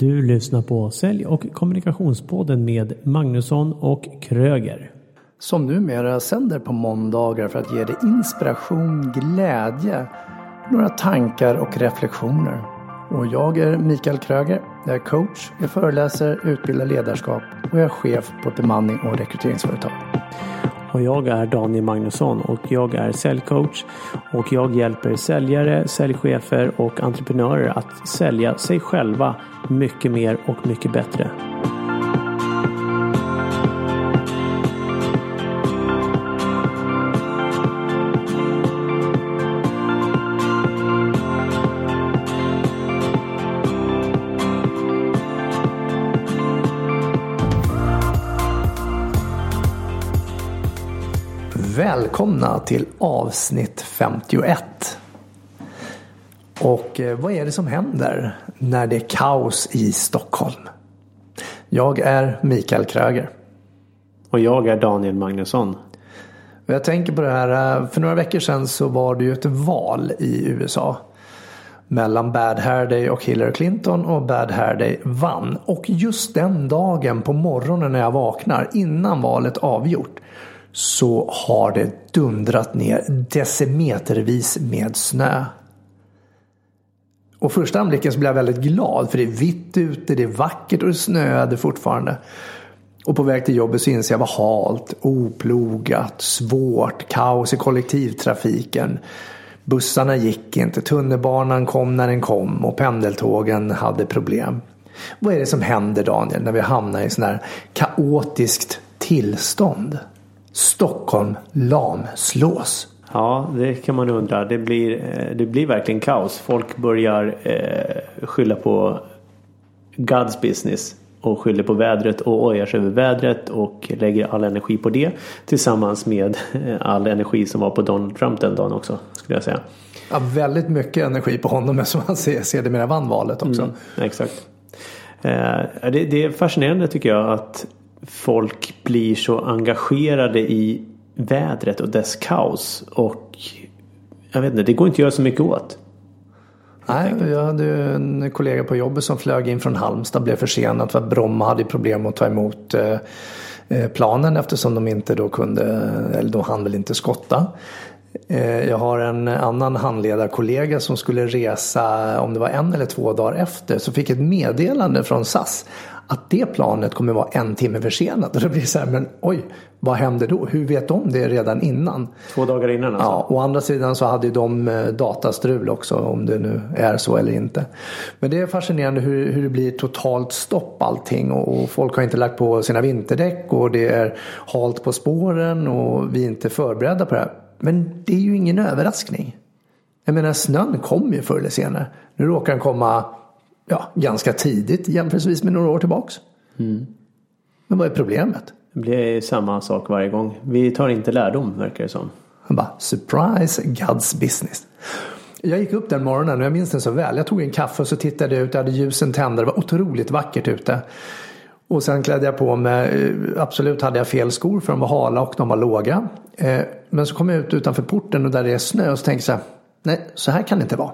Du lyssnar på Sälj och kommunikationspodden med Magnusson och Kröger. Som numera sänder på måndagar för att ge dig inspiration, glädje, några tankar och reflektioner. Och jag är Mikael Kröger. Jag är coach, jag föreläser, utbildar ledarskap och jag är chef på ett bemanning och rekryteringsföretag. Och jag är Daniel Magnusson och jag är säljcoach och jag hjälper säljare, säljchefer och entreprenörer att sälja sig själva mycket mer och mycket bättre. Välkomna till avsnitt 51. Och eh, vad är det som händer när det är kaos i Stockholm? Jag är Mikael Kröger. Och jag är Daniel Magnusson. Jag tänker på det här, eh, för några veckor sedan så var det ju ett val i USA. Mellan Bad Hair Day och Hillary Clinton och Bad Hair Day vann. Och just den dagen på morgonen när jag vaknar innan valet avgjort så har det dundrat ner decimetervis med snö. Och första anblicken så blev jag väldigt glad för det är vitt ute, det är vackert och det snöade fortfarande. Och på väg till jobbet så inser jag vad halt, oplogat, svårt, kaos i kollektivtrafiken. Bussarna gick inte, tunnelbanan kom när den kom och pendeltågen hade problem. Vad är det som händer Daniel när vi hamnar i sån här kaotiskt tillstånd? Stockholm lamslås. Ja, det kan man undra. Det blir, eh, det blir verkligen kaos. Folk börjar eh, skylla på God's business och skyller på vädret och ojar sig över vädret och lägger all energi på det tillsammans med eh, all energi som var på Donald Trump den dagen också skulle jag säga. Ja, väldigt mycket energi på honom som han sedermera vann valet också. Mm, exakt. Eh, det, det är fascinerande tycker jag att folk blir så engagerade i vädret och dess kaos. Och jag vet inte, det går inte att göra så mycket åt. Nej, jag hade en kollega på jobbet som flög in från Halmstad, blev försenad för att Bromma hade problem att ta emot eh, eh, planen eftersom de inte då kunde, eller då hann väl inte skotta. Eh, jag har en annan handledarkollega som skulle resa, om det var en eller två dagar efter, så fick ett meddelande från SAS att det planet kommer vara en timme försenat. Och då blir det så här, men oj, vad händer då? Hur vet de det redan innan? Två dagar innan alltså? Ja, å andra sidan så hade de eh, datastrul också om det nu är så eller inte. Men det är fascinerande hur, hur det blir totalt stopp allting och, och folk har inte lagt på sina vinterdäck och det är halt på spåren och vi är inte förberedda på det här. Men det är ju ingen överraskning. Jag menar snön kommer ju förr eller senare. Nu råkar den komma ja, ganska tidigt jämförelsevis med några år tillbaks. Mm. Men vad är problemet? Det blir samma sak varje gång. Vi tar inte lärdom verkar det som. Han bara, surprise God's business. Jag gick upp den morgonen och jag minns den så väl. Jag tog en kaffe och så tittade jag ut. Jag hade ljusen tända. Det var otroligt vackert ute. Och sen klädde jag på mig. Eh, absolut hade jag fel skor för de var hala och de var låga. Eh, men så kom jag ut utanför porten och där det är snö och så tänkte jag. Nej, så här kan det inte vara.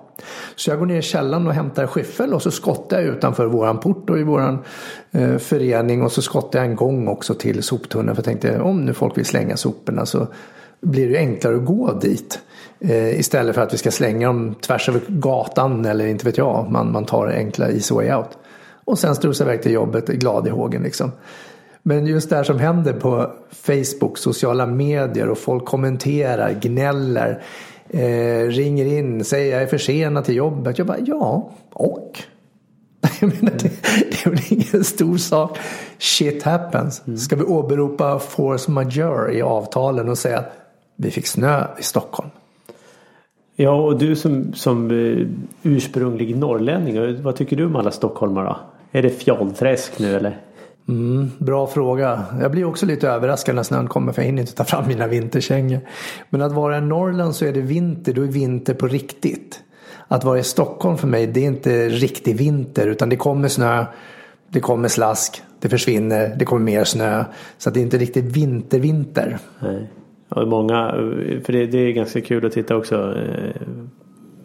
Så jag går ner i källaren och hämtar skyffel och så skottar jag utanför våran port och i våran eh, förening och så skottar jag en gång också till soptunnan för jag tänkte om nu folk vill slänga soporna så blir det enklare att gå dit. Eh, istället för att vi ska slänga dem tvärs över gatan eller inte vet jag, man, man tar enkla easy way out. Och sen strosar iväg till jobbet glad i hågen liksom. Men just det här som händer på Facebook, sociala medier och folk kommenterar, gnäller eh, ringer in, säger jag är försenad till jobbet. Jag bara, ja, och? Jag menar, det, det är väl ingen stor sak. Shit happens. Mm. Ska vi åberopa force majeure i avtalen och säga att vi fick snö i Stockholm? Ja, och du som, som uh, ursprunglig norrlänning, vad tycker du om alla stockholmare? Är det fjollträsk nu eller? Mm, bra fråga. Jag blir också lite överraskad när snön kommer för jag hinner inte ta fram mina vinterkängor. Men att vara i Norrland så är det vinter, då är vinter på riktigt. Att vara i Stockholm för mig det är inte riktig vinter utan det kommer snö, det kommer slask, det försvinner, det kommer mer snö. Så att det är inte riktigt vintervinter. Nej. Och många, för det, det, är ganska kul att titta också.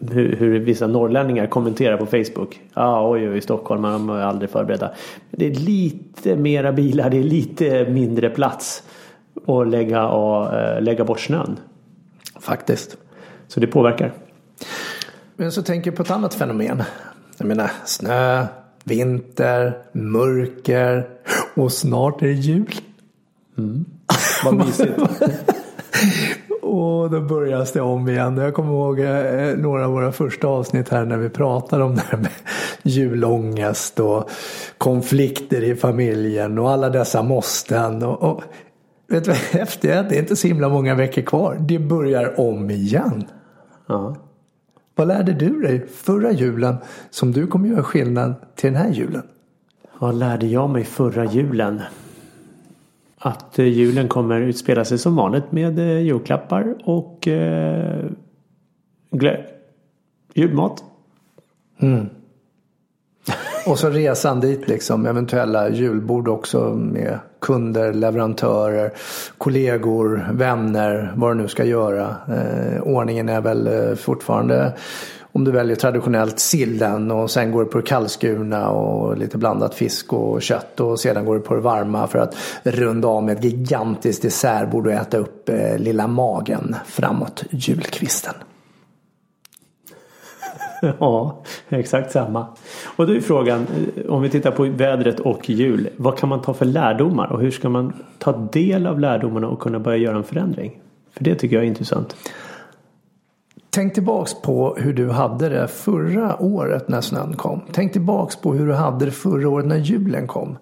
Eh, hur, hur vissa norrlänningar kommenterar på Facebook. Ja, ah, oj, oj, Stockholm, de är aldrig förberedda. Det är lite mera bilar, det är lite mindre plats att lägga, och, äh, lägga bort snön. Faktiskt. Så det påverkar. Men så tänker jag på ett annat fenomen. Jag menar snö, vinter, mörker och snart är det jul. Mm. Vad mysigt. och då börjar det om igen. Jag kommer ihåg eh, några av våra första avsnitt här när vi pratade om det här med julångest och konflikter i familjen och alla dessa måsten. Och, och vet du vad häftigt är? Det är inte så himla många veckor kvar. Det börjar om igen. Ja. Vad lärde du dig förra julen som du kommer göra skillnad till den här julen? Vad lärde jag mig förra julen? Att eh, julen kommer utspela sig som vanligt med eh, julklappar och eh, julmat. Mm. Och så resan dit liksom, eventuella julbord också med kunder, leverantörer, kollegor, vänner, vad du nu ska göra. Eh, ordningen är väl eh, fortfarande om du väljer traditionellt sillen och sen går du på det kallskurna och lite blandat fisk och kött och sedan går du på det varma för att runda av med ett gigantiskt dessertbord och äta upp eh, lilla magen framåt julkvisten. Ja, exakt samma. Och då är frågan, eh, om vi tittar på vädret och jul, vad kan man ta för lärdomar och hur ska man ta del av lärdomarna och kunna börja göra en förändring? För det tycker jag är intressant. Tänk tillbaks på hur du hade det förra året när snön kom. Tänk tillbaks på hur du hade det förra året när julen kom.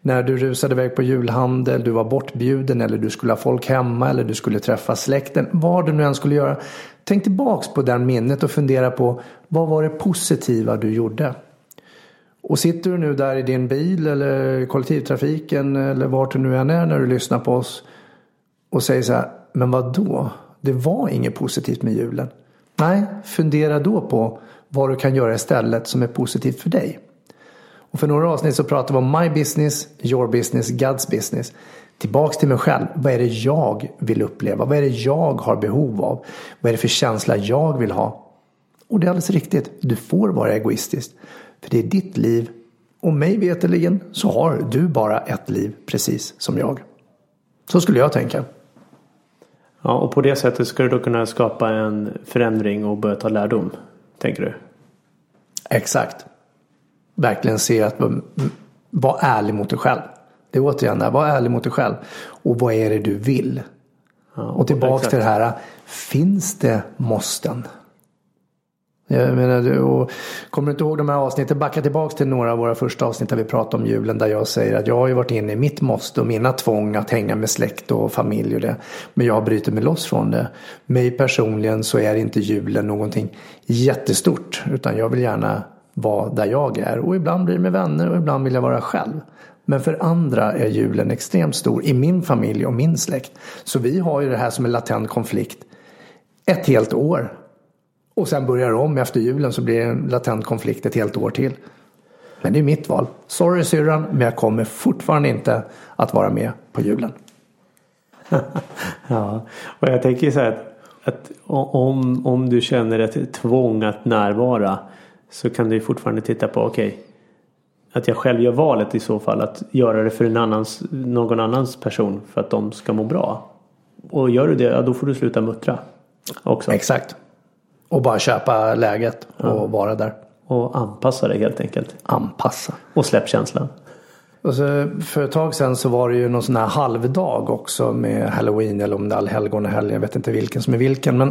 När du rusade iväg på julhandel, du var bortbjuden eller du skulle ha folk hemma eller du skulle träffa släkten. Vad du nu än skulle göra. Tänk tillbaks på det minnet och fundera på vad var det positiva du gjorde? Och sitter du nu där i din bil eller kollektivtrafiken eller vart du nu än är när du lyssnar på oss och säger så här, men vad då? Det var inget positivt med julen. Nej, fundera då på vad du kan göra istället som är positivt för dig. Och för några avsnitt så pratade vi om my business, your business, God's business. Tillbaks till mig själv. Vad är det jag vill uppleva? Vad är det jag har behov av? Vad är det för känsla jag vill ha? Och det är alldeles riktigt. Du får vara egoistisk. För det är ditt liv. Och mig veterligen så har du bara ett liv precis som jag. Så skulle jag tänka. Ja, och på det sättet ska du då kunna skapa en förändring och börja ta lärdom, tänker du? Exakt. Verkligen se att var ärlig mot dig själv. Det är återigen där, var ärlig mot dig själv. Och vad är det du vill? Ja, och, och tillbaks till det här, finns det måsten? Jag menar, och kommer du inte ihåg de här avsnitten? Backa tillbaka till några av våra första avsnitt där vi pratade om julen. Där jag säger att jag har ju varit inne i mitt måste och mina tvång att hänga med släkt och familj och det. Men jag bryter mig loss från det. Mig personligen så är inte julen någonting jättestort. Utan jag vill gärna vara där jag är. Och ibland blir det med vänner och ibland vill jag vara själv. Men för andra är julen extremt stor i min familj och min släkt. Så vi har ju det här som en latent konflikt ett helt år och sen börjar om efter julen så blir det en latent konflikt ett helt år till. Men det är mitt val. Sorry syrran, men jag kommer fortfarande inte att vara med på julen. ja, och jag tänker så här att, att, om, om du känner ett tvång att närvara så kan du fortfarande titta på okej okay, att jag själv gör valet i så fall att göra det för en annans, någon annans person för att de ska må bra. Och gör du det, ja, då får du sluta muttra. Också. Exakt. Och bara köpa läget och ja. vara där. Och anpassa det helt enkelt. Anpassa. Och släpp känslan. Och så för ett tag sedan så var det ju någon sån här halvdag också med halloween eller om det är allhelgonahelgen. Jag vet inte vilken som är vilken. Men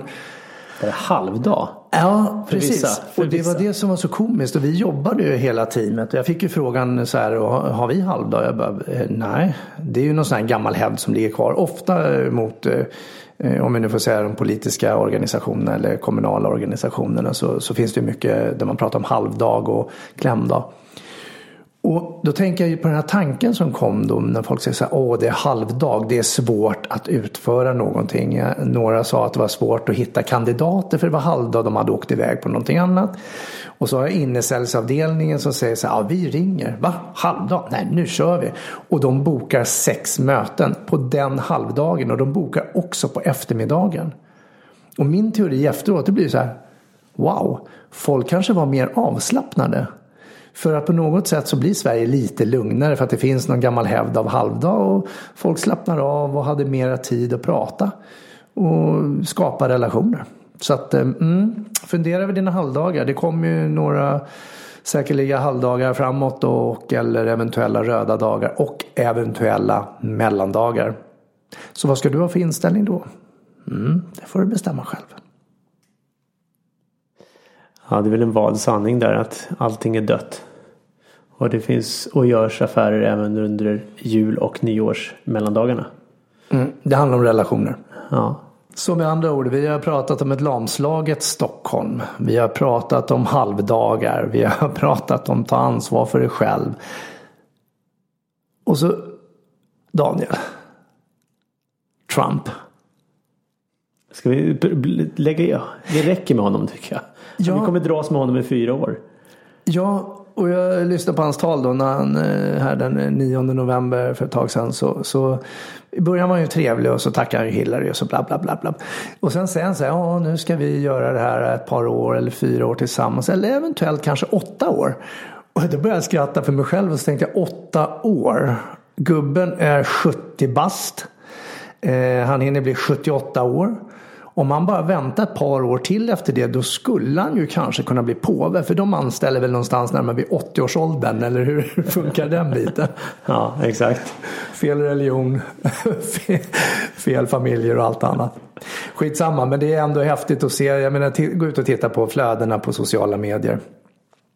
är det halvdag? Ja, precis. Vissa, och det var det som var så komiskt. Och vi jobbade ju hela teamet. Jag fick ju frågan så här, har vi halvdag? Jag bara, eh, nej. Det är ju någon sån här gammal hävd som ligger kvar. Ofta mot eh, Eh, om vi nu får säga de politiska organisationerna eller kommunala organisationerna så, så finns det mycket där man pratar om halvdag och klämdag. Och då tänker jag ju på den här tanken som kom då när folk säger så här, åh det är halvdag, det är svårt att utföra någonting. Några sa att det var svårt att hitta kandidater för det var halvdag, de hade åkt iväg på någonting annat. Och så har jag innesäljsavdelningen som säger så här, ja vi ringer, va? Halvdag? Nej nu kör vi. Och de bokar sex möten på den halvdagen och de bokar också på eftermiddagen. Och min teori efteråt det blir så här, wow, folk kanske var mer avslappnade. För att på något sätt så blir Sverige lite lugnare för att det finns någon gammal hävd av halvdag och folk slappnar av och hade mera tid att prata och skapa relationer. Så att eh, mm, fundera över dina halvdagar. Det kommer ju några säkerliga halvdagar framåt och eller eventuella röda dagar och eventuella mellandagar. Så vad ska du ha för inställning då? Mm, det får du bestämma själv. Ja, det är väl en vald sanning där att allting är dött. Och det finns och görs affärer även under jul och nyårs mellandagarna. Mm, det handlar om relationer. Ja. Så med andra ord, vi har pratat om ett lamslaget Stockholm. Vi har pratat om halvdagar. Vi har pratat om ta ansvar för dig själv. Och så Daniel. Trump. Ska vi lägga i? Det räcker med honom tycker jag. Ja. Vi kommer dras med honom i fyra år. Ja, och jag lyssnade på hans tal då när han eh, här den eh, 9 november för ett tag sedan. Så, så i början var han ju trevlig och så tackade han ju Hillary och så bla bla bla bla. Och sen säger han så här, ja nu ska vi göra det här ett par år eller fyra år tillsammans. Eller eventuellt kanske åtta år. Och då började jag skratta för mig själv och så tänkte jag åtta år. Gubben är 70 bast. Eh, han hinner bli 78 år. Om man bara väntar ett par år till efter det då skulle han ju kanske kunna bli påve. För de anställer väl någonstans när man blir 80-årsåldern eller hur funkar den biten? ja, exakt. Fel religion, fel familjer och allt annat. Skitsamma, men det är ändå häftigt att se. Jag menar, gå ut och titta på flödena på sociala medier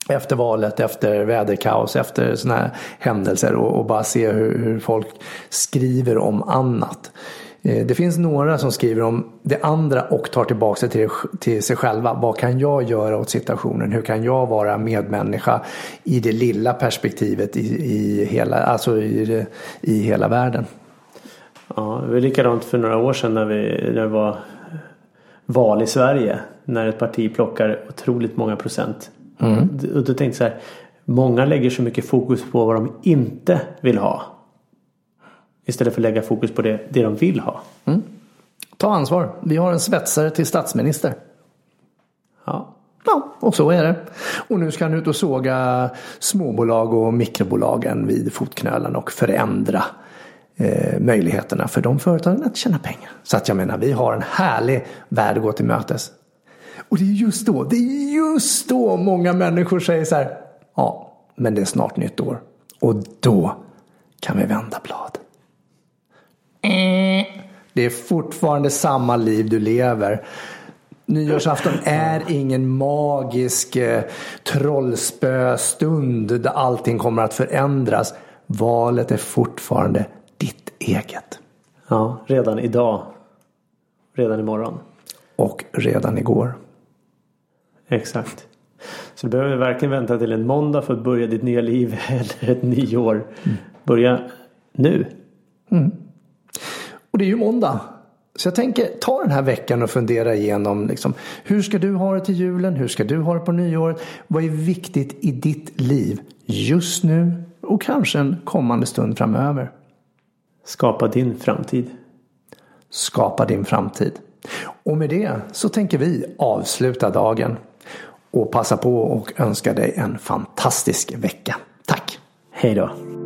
efter valet, efter väderkaos, efter sådana här händelser och, och bara se hur, hur, folk skriver om annat. Eh, det finns några som skriver om det andra och tar tillbaka det till, till sig själva. Vad kan jag göra åt situationen? Hur kan jag vara medmänniska i det lilla perspektivet i, i, hela, alltså i, det, i hela världen? Ja, det var likadant för några år sedan när, vi, när det var val i Sverige. När ett parti plockar otroligt många procent. Mm. Och då tänkte jag så här. Många lägger så mycket fokus på vad de inte vill ha. Istället för att lägga fokus på det, det de vill ha. Mm. Ta ansvar. Vi har en svetsare till statsminister. Ja. Ja, och så är det. Och nu ska han ut och såga småbolag och mikrobolagen vid fotknölen och förändra eh, möjligheterna för de företagen att tjäna pengar. Så att jag menar, vi har en härlig värld att gå till mötes. Och det är just då, det är just då många människor säger så här. Ja, men det är snart nytt år. Och då kan vi vända blad. Det är fortfarande samma liv du lever. Nyårsafton är ingen magisk eh, trollspöstund där allting kommer att förändras. Valet är fortfarande ditt eget. Ja, redan idag. Redan imorgon. Och redan igår. Exakt. Så du behöver varken vänta till en måndag för att börja ditt nya liv eller ett nyår. Mm. Börja nu. Mm. Och det är ju måndag. Så jag tänker ta den här veckan och fundera igenom liksom, hur ska du ha det till julen? Hur ska du ha det på nyåret? Vad är viktigt i ditt liv just nu och kanske en kommande stund framöver? Skapa din framtid. Skapa din framtid. Och med det så tänker vi avsluta dagen och passa på och önska dig en fantastisk vecka. Tack! Hej då!